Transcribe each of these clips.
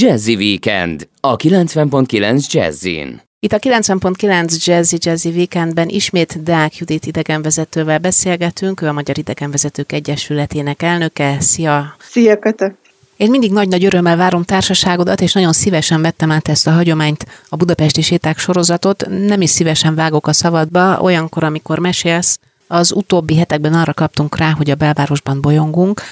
Jazzy Weekend a 90.9 Jazzin. Itt a 90.9 Jazzy Jazzy Weekendben ismét Deák Judit idegenvezetővel beszélgetünk, ő a Magyar Idegenvezetők Egyesületének elnöke. Szia! Szia, Kata! Én mindig nagy-nagy örömmel várom társaságodat, és nagyon szívesen vettem át ezt a hagyományt, a budapesti séták sorozatot. Nem is szívesen vágok a szavadba, olyankor, amikor mesélsz. Az utóbbi hetekben arra kaptunk rá, hogy a belvárosban bolyongunk,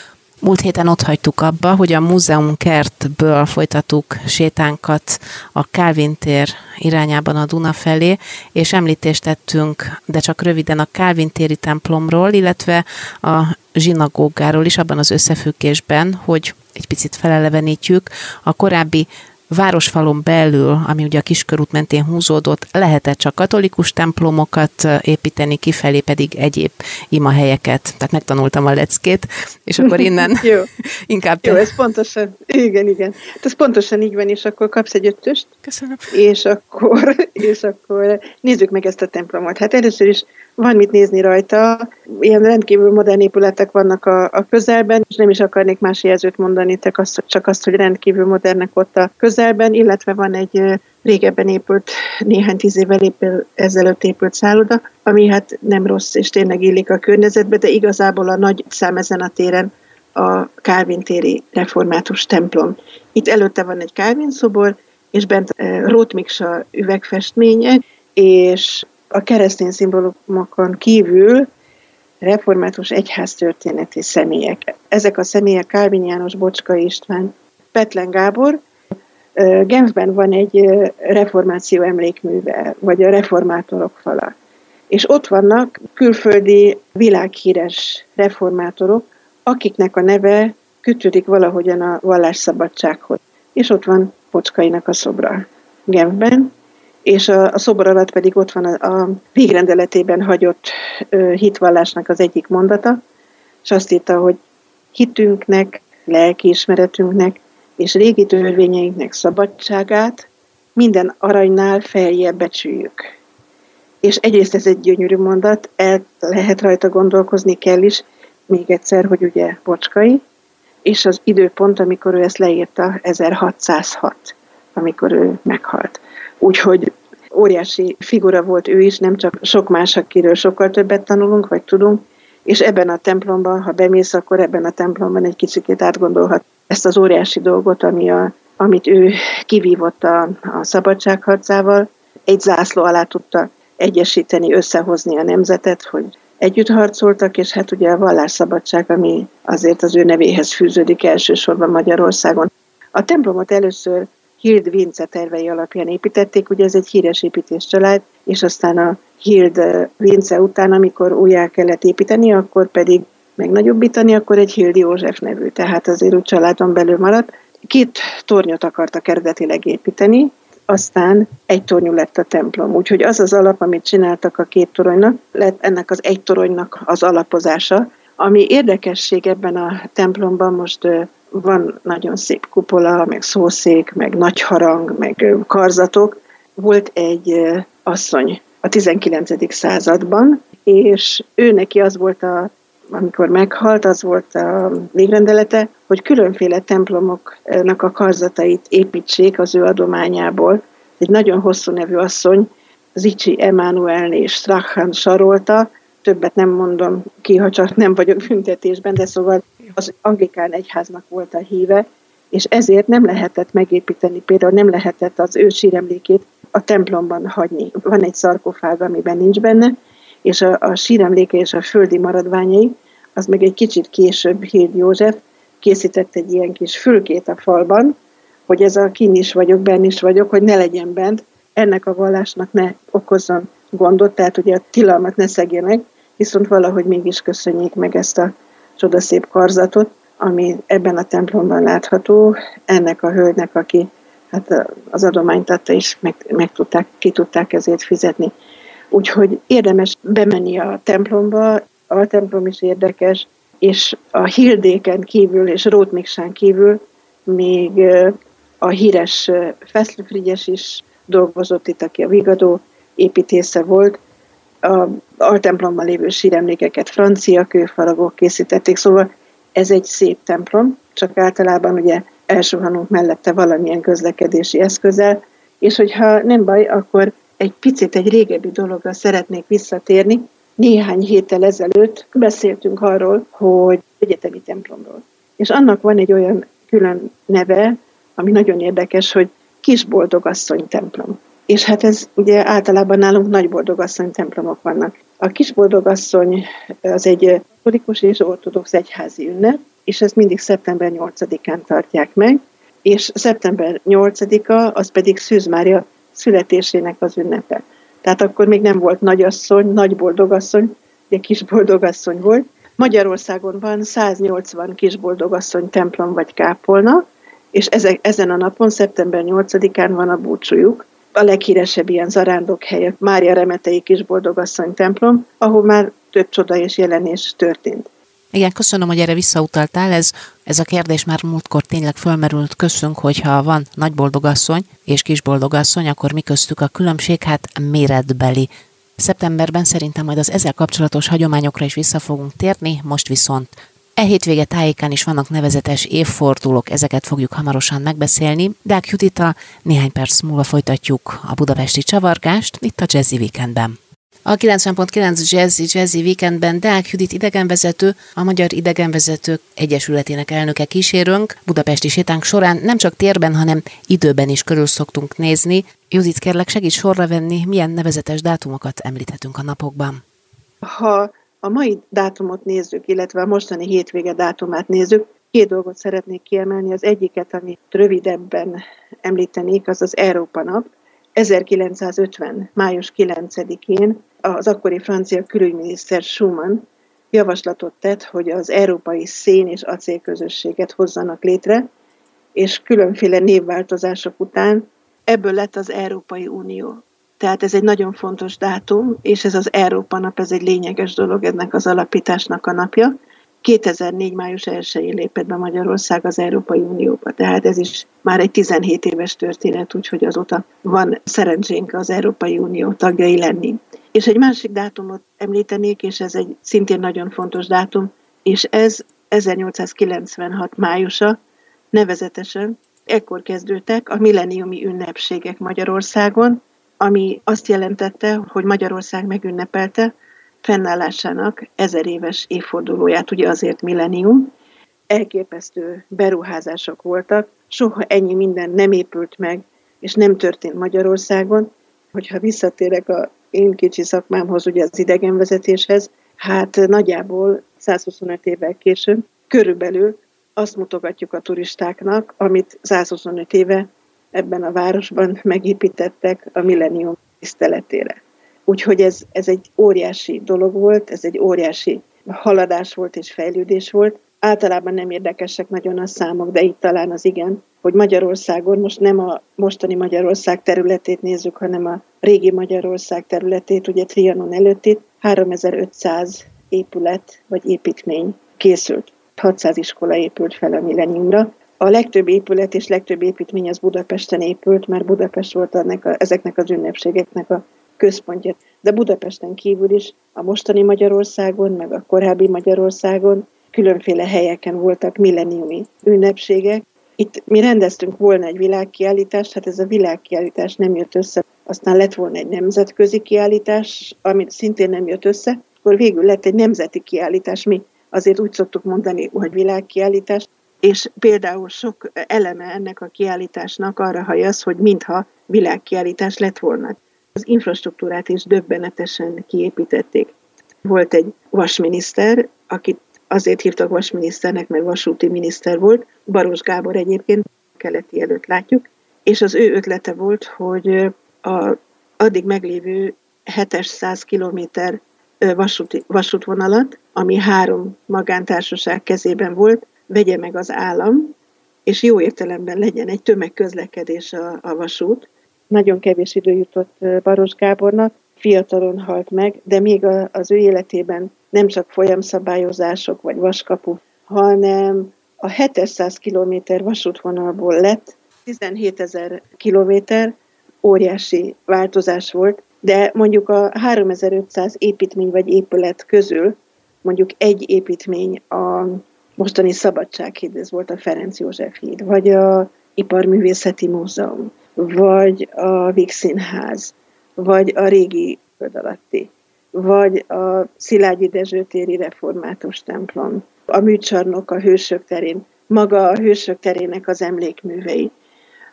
Múlt héten ott hagytuk abba, hogy a múzeum kertből folytattuk sétánkat a Kálvin tér irányában a Duna felé, és említést tettünk, de csak röviden a Kálvin téri templomról, illetve a zsinagógáról is abban az összefüggésben, hogy egy picit felelevenítjük a korábbi városfalon belül, ami ugye a kiskörút mentén húzódott, lehetett csak katolikus templomokat építeni, kifelé pedig egyéb imahelyeket. Tehát megtanultam a leckét, és akkor innen Jó. inkább... Jó, ez pontosan, igen, igen. Hát ez pontosan így van, és akkor kapsz egy ötöst. Köszönöm. És akkor, és akkor nézzük meg ezt a templomot. Hát először is van mit nézni rajta. Ilyen rendkívül modern épületek vannak a, a közelben, és nem is akarnék más jelzőt mondani, csak azt, hogy rendkívül modernek ott a közelben, illetve van egy régebben épült, néhány tíz évvel épül, ezelőtt épült szálloda, ami hát nem rossz, és tényleg illik a környezetbe, de igazából a nagy szám ezen a téren a Kálvin téri református templom. Itt előtte van egy Kálvin szobor, és bent Rótmiksa üvegfestménye, és a keresztény szimbólumokon kívül református egyháztörténeti személyek. Ezek a személyek Kálvin János, Bocska István, Petlen Gábor. Genfben van egy reformáció emlékműve, vagy a reformátorok fala. És ott vannak külföldi világhíres reformátorok, akiknek a neve kötődik valahogyan a vallásszabadsághoz. És ott van Bocskainak a szobra Genfben, és a, a szobor alatt pedig ott van a, a végrendeletében hagyott ö, hitvallásnak az egyik mondata, és azt írta, hogy hitünknek, lelkiismeretünknek és régi törvényeinknek szabadságát minden aranynál feljebb becsüljük. És egyrészt ez egy gyönyörű mondat, el lehet rajta gondolkozni kell is, még egyszer, hogy ugye Bocskai, és az időpont, amikor ő ezt leírta, 1606, amikor ő meghalt. Úgyhogy óriási figura volt ő is, nem csak sok más, akiről sokkal többet tanulunk, vagy tudunk, és ebben a templomban, ha bemész, akkor ebben a templomban egy kicsit átgondolhat ezt az óriási dolgot, ami a, amit ő kivívott a, a szabadságharcával, egy zászló alá tudta egyesíteni, összehozni a nemzetet, hogy együtt harcoltak, és hát ugye a vallásszabadság, ami azért az ő nevéhez fűződik elsősorban Magyarországon. A templomot először Hild Vince tervei alapján építették, ugye ez egy híres építéscsalád, és aztán a Hild Vince után, amikor újjá kellett építeni, akkor pedig megnagyobbítani, akkor egy Hild József nevű, tehát azért úgy családon belül maradt. Két tornyot akartak eredetileg építeni, aztán egy tornyú lett a templom. Úgyhogy az az alap, amit csináltak a két toronynak, lett ennek az egy toronynak az alapozása, ami érdekesség ebben a templomban most van nagyon szép kupola, meg szószék, meg nagy harang, meg karzatok. Volt egy asszony a 19. században, és ő neki az volt a amikor meghalt, az volt a végrendelete, hogy különféle templomoknak a karzatait építsék az ő adományából. Egy nagyon hosszú nevű asszony, Zicsi Emanuelné és Strachan sarolta, többet nem mondom ki, ha csak nem vagyok büntetésben, de szóval az anglikán egyháznak volt a híve, és ezért nem lehetett megépíteni, például nem lehetett az ő síremlékét a templomban hagyni. Van egy szarkofág, amiben nincs benne, és a, a síremléke és a földi maradványai, az meg egy kicsit később Hild József készített egy ilyen kis fülkét a falban, hogy ez a kin is vagyok, benn is vagyok, hogy ne legyen bent, ennek a vallásnak ne okozzon gondot, tehát ugye a tilalmat ne szegjenek, viszont valahogy mégis köszönjék meg ezt a csodaszép karzatot, ami ebben a templomban látható, ennek a hölgynek, aki hát az adományt adta is, meg, meg tudták, ki tudták ezért fizetni. Úgyhogy érdemes bemenni a templomba, a templom is érdekes, és a Hildéken kívül és Rótmiksán kívül még a híres Feszlőfrigyes is dolgozott itt, aki a Vigadó építésze volt, a altemplomban lévő síremlékeket francia kőfaragok készítették, szóval ez egy szép templom, csak általában ugye elsuhanunk mellette valamilyen közlekedési eszközzel, és hogyha nem baj, akkor egy picit egy régebbi dologra szeretnék visszatérni. Néhány héttel ezelőtt beszéltünk arról, hogy egyetemi templomról. És annak van egy olyan külön neve, ami nagyon érdekes, hogy Kisboldogasszony templom. És hát ez ugye általában nálunk nagyboldogasszony templomok vannak. A Kisboldogasszony az egy katolikus és ortodox egyházi ünnep, és ezt mindig szeptember 8-án tartják meg, és szeptember 8-a az pedig Szűz Mária születésének az ünnepe. Tehát akkor még nem volt nagyasszony, nagy boldogasszony, de kis boldogasszony volt. Magyarországon van 180 kis boldogasszony templom vagy kápolna, és ezen a napon, szeptember 8-án van a búcsújuk. A leghíresebb ilyen zarándok helye Mária Remetei kis boldogasszony templom, ahol már több csoda és jelenés történt. Igen, köszönöm, hogy erre visszautaltál. Ez, ez a kérdés már múltkor tényleg fölmerült. Köszönjük, hogyha van nagy boldogasszony és kis boldogasszony, akkor mi köztük a különbség? Hát méretbeli. Szeptemberben szerintem majd az ezzel kapcsolatos hagyományokra is vissza fogunk térni, most viszont E hétvége tájékán is vannak nevezetes évfordulók, ezeket fogjuk hamarosan megbeszélni. Deák Judita, néhány perc múlva folytatjuk a budapesti csavargást itt a Jazzy Weekendben. A 90.9 Jazzy, Jazzy Weekendben Deák Judit idegenvezető, a Magyar Idegenvezetők Egyesületének elnöke kísérőnk. Budapesti sétánk során nem csak térben, hanem időben is körül szoktunk nézni. Judit, kérlek segíts sorra venni, milyen nevezetes dátumokat említhetünk a napokban. Ha a mai dátumot nézzük, illetve a mostani hétvége dátumát nézzük, két dolgot szeretnék kiemelni. Az egyiket, amit rövidebben említenék, az az Európa nap. 1950. május 9-én az akkori francia külügyminiszter Schumann javaslatot tett, hogy az európai szén és acélközösséget hozzanak létre, és különféle névváltozások után ebből lett az Európai Unió. Tehát ez egy nagyon fontos dátum, és ez az Európa nap, ez egy lényeges dolog, ennek az alapításnak a napja. 2004. május 1-én lépett be Magyarország az Európai Unióba, tehát ez is már egy 17 éves történet, úgyhogy azóta van szerencsénk az Európai Unió tagjai lenni. És egy másik dátumot említenék, és ez egy szintén nagyon fontos dátum, és ez 1896 májusa, nevezetesen ekkor kezdődtek a milleniumi ünnepségek Magyarországon, ami azt jelentette, hogy Magyarország megünnepelte fennállásának ezer éves évfordulóját, ugye azért millenium. Elképesztő beruházások voltak, soha ennyi minden nem épült meg, és nem történt Magyarországon. Hogyha visszatérek a én kicsi szakmámhoz, ugye az idegenvezetéshez, hát nagyjából 125 évvel később körülbelül azt mutogatjuk a turistáknak, amit 125 éve ebben a városban megépítettek a millenium tiszteletére. Úgyhogy ez, ez egy óriási dolog volt, ez egy óriási haladás volt és fejlődés volt. Általában nem érdekesek nagyon a számok, de itt talán az igen, hogy Magyarországon most nem a mostani Magyarország területét nézzük, hanem a régi Magyarország területét, ugye Trianon előtti 3500 épület vagy építmény készült. 600 iskola épült fel a milleniumra, a legtöbb épület és legtöbb építmény az Budapesten épült, mert Budapest volt ennek a, ezeknek az ünnepségeknek a központja. De Budapesten kívül is a mostani Magyarországon, meg a korábbi Magyarországon különféle helyeken voltak milleniumi ünnepségek. Itt mi rendeztünk volna egy világkiállítást, hát ez a világkiállítás nem jött össze. Aztán lett volna egy nemzetközi kiállítás, amit szintén nem jött össze, akkor végül lett egy nemzeti kiállítás. Mi azért úgy szoktuk mondani, hogy világkiállítás, és például sok eleme ennek a kiállításnak arra hajaz, hogy mintha világkiállítás lett volna. Az infrastruktúrát is döbbenetesen kiépítették. Volt egy vasminiszter, akit azért hívtak vasminiszternek, mert vasúti miniszter volt, Baros Gábor egyébként, keleti előtt látjuk, és az ő ötlete volt, hogy a addig meglévő 700 kilométer vasúti, vasútvonalat, ami három magántársaság kezében volt, vegye meg az állam, és jó értelemben legyen egy tömegközlekedés a, a vasút. Nagyon kevés idő jutott Baros Gábornak, fiatalon halt meg, de még a, az ő életében nem csak folyamszabályozások vagy vaskapu, hanem a 700 km vasútvonalból lett 17 ezer kilométer, óriási változás volt, de mondjuk a 3500 építmény vagy épület közül mondjuk egy építmény a mostani Szabadsághíd, ez volt a Ferenc József híd, vagy a Iparművészeti Múzeum, vagy a Víg Színház, vagy a régi föld alatti, vagy a Szilágyi Dezső téri református templom, a műcsarnok a Hősök terén, maga a Hősök terének az emlékművei,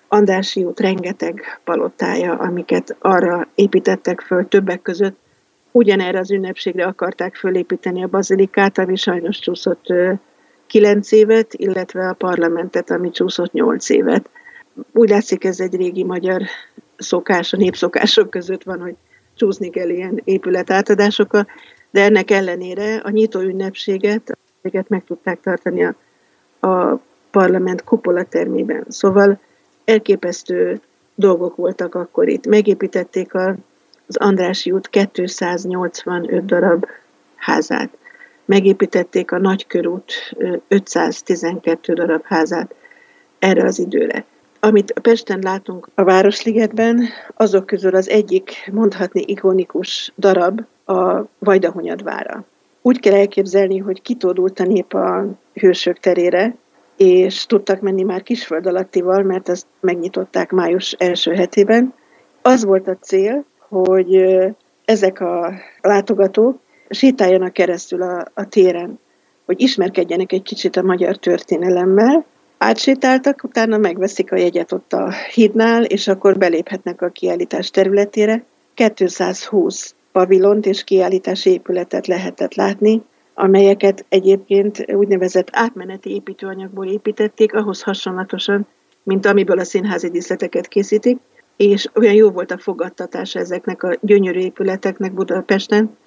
Andrási út rengeteg palotája, amiket arra építettek föl többek között, ugyanerre az ünnepségre akarták fölépíteni a bazilikát, ami sajnos csúszott kilenc évet, illetve a parlamentet, ami csúszott nyolc évet. Úgy látszik, ez egy régi magyar szokás, a népszokások között van, hogy csúszni kell ilyen épületátadásokkal, de ennek ellenére a nyitó ünnepséget meg tudták tartani a, a parlament kupola termében. Szóval elképesztő dolgok voltak akkor itt. Megépítették az Andrási út 285 darab házát. Megépítették a Nagykörút 512 darab házát erre az időre. Amit Pesten látunk a Városligetben, azok közül az egyik mondhatni ikonikus darab a Vajdahonyadvára. Úgy kell elképzelni, hogy kitódult a nép a hősök terére, és tudtak menni már kisföld alattival, mert ezt megnyitották május első hetében. Az volt a cél, hogy ezek a látogatók sétáljanak keresztül a, a téren, hogy ismerkedjenek egy kicsit a magyar történelemmel, átsétáltak, utána megveszik a jegyet ott a hídnál, és akkor beléphetnek a kiállítás területére. 220 pavilont és kiállítási épületet lehetett látni, amelyeket egyébként úgynevezett átmeneti építőanyagból építették, ahhoz hasonlatosan, mint amiből a színházi díszleteket készítik, és olyan jó volt a fogadtatása ezeknek a gyönyörű épületeknek Budapesten,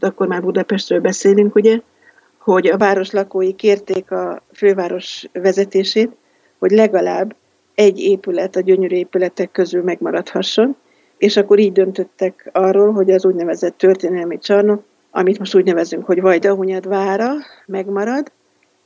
akkor már Budapestről beszélünk, ugye, hogy a város lakói kérték a főváros vezetését, hogy legalább egy épület a gyönyörű épületek közül megmaradhasson, és akkor így döntöttek arról, hogy az úgynevezett történelmi csarnok amit most úgy nevezünk, hogy Vajdahunyad vára megmarad,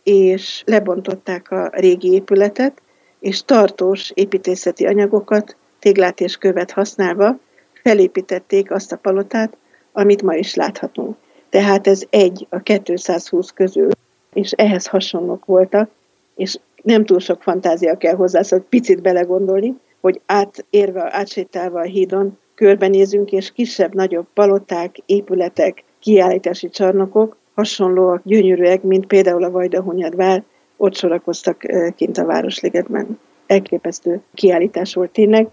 és lebontották a régi épületet, és tartós építészeti anyagokat, téglát és követ használva felépítették azt a palotát, amit ma is láthatunk. Tehát ez egy a 220 közül, és ehhez hasonlók voltak, és nem túl sok fantázia kell hozzá, szóval picit belegondolni, hogy átérve, átsétálva a hídon körbenézünk, és kisebb-nagyobb paloták, épületek, kiállítási csarnokok hasonlóak, gyönyörűek, mint például a Vajdahunyadvár, ott sorakoztak kint a Városligetben. Elképesztő kiállítás volt tényleg,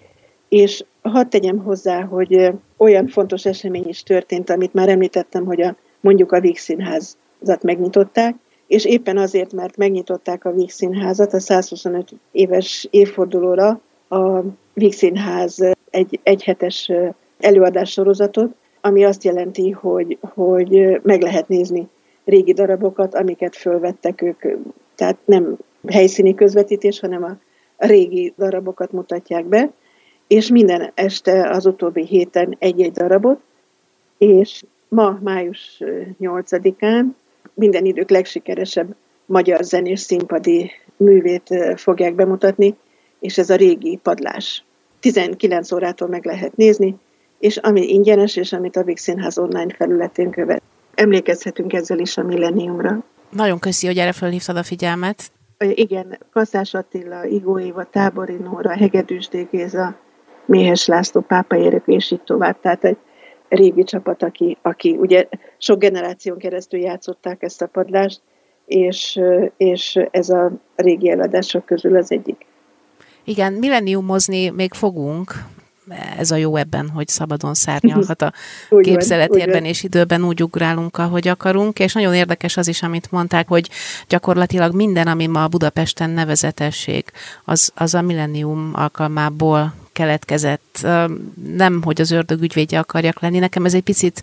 és hadd tegyem hozzá, hogy olyan fontos esemény is történt, amit már említettem, hogy a, mondjuk a Víg Színházat megnyitották, és éppen azért, mert megnyitották a Víg Színházat a 125 éves évfordulóra a Víg Színház egy egyhetes előadás sorozatot, ami azt jelenti, hogy, hogy meg lehet nézni régi darabokat, amiket fölvettek ők, tehát nem helyszíni közvetítés, hanem a régi darabokat mutatják be, és minden este az utóbbi héten egy-egy darabot, és ma, május 8-án minden idők legsikeresebb magyar zenés színpadi művét fogják bemutatni, és ez a régi padlás. 19 órától meg lehet nézni, és ami ingyenes, és amit a Vix Színház online felületén követ. Emlékezhetünk ezzel is a millenniumra. Nagyon köszi, hogy erre felhívtad a figyelmet. Igen, Kaszás Attila, Igó Éva, Tábori Nóra, Hegedűs Géza, Méhes László, Pápa Érek, és így tovább. Tehát egy régi csapat, aki, aki ugye sok generáción keresztül játszották ezt a padlást, és, és ez a régi eladások közül az egyik. Igen, millenniumozni még fogunk, ez a jó ebben, hogy szabadon szárnyalhat a képzeletérben és időben úgy ugrálunk, ahogy akarunk, és nagyon érdekes az is, amit mondták, hogy gyakorlatilag minden, ami ma Budapesten nevezetesség, az, az a millennium alkalmából keletkezett. Nem, hogy az ördög ügyvédje akarjak lenni, nekem ez egy picit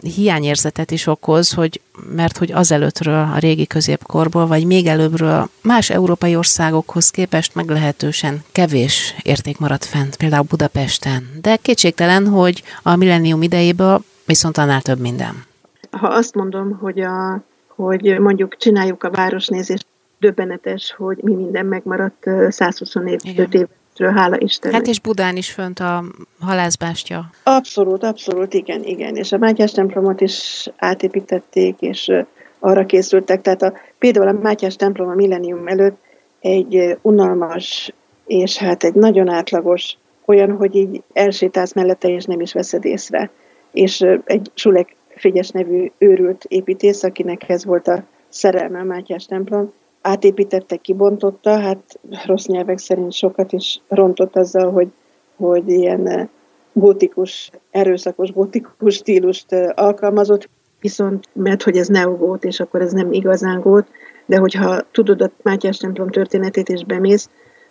hiányérzetet is okoz, hogy mert hogy azelőttről, a régi középkorból, vagy még előbbről más európai országokhoz képest meglehetősen kevés érték maradt fent, például Budapesten. De kétségtelen, hogy a millennium idejéből viszont annál több minden. Ha azt mondom, hogy, a, hogy mondjuk csináljuk a városnézést, döbbenetes, hogy mi minden megmaradt 125 év hála Istennek. Hát és Budán is fönt a halászbástya. Abszolút, abszolút, igen, igen. És a Mátyás templomot is átépítették, és arra készültek. Tehát a, például a Mátyás templom a millennium előtt egy unalmas és hát egy nagyon átlagos, olyan, hogy így elsétálsz mellette, és nem is veszed észre. És egy Sulek Frigyes nevű őrült építész, akinek ez volt a szerelme a Mátyás templom, átépítette, kibontotta, hát rossz nyelvek szerint sokat is rontott azzal, hogy, hogy ilyen gótikus, erőszakos gótikus stílust alkalmazott, viszont mert hogy ez neogót, és akkor ez nem igazán gót, de hogyha tudod a Mátyás templom történetét és bemész,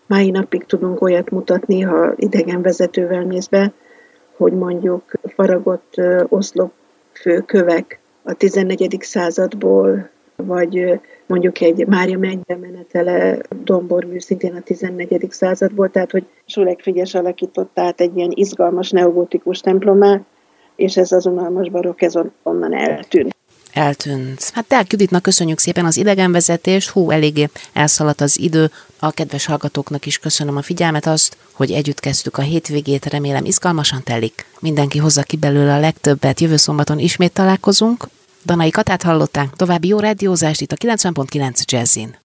mai napig tudunk olyat mutatni, ha idegen vezetővel mész be, hogy mondjuk faragott oszlopfő kövek a 14. századból, vagy mondjuk egy Mária mennybe menetele dombormű szintén a 14. századból, tehát hogy Sulek Frigyes alakított át egy ilyen izgalmas neogotikus templomá, és ez az unalmas barokk, ez onnan eltűnt eltűnt. Hát Deák Juditnak köszönjük szépen az idegenvezetés, hú, eléggé elszaladt az idő. A kedves hallgatóknak is köszönöm a figyelmet, azt, hogy együtt kezdtük a hétvégét, remélem izgalmasan telik. Mindenki hozza ki belőle a legtöbbet, jövő szombaton ismét találkozunk. Danai Katát hallották, további jó rádiózást itt a 90.9 Jazzin.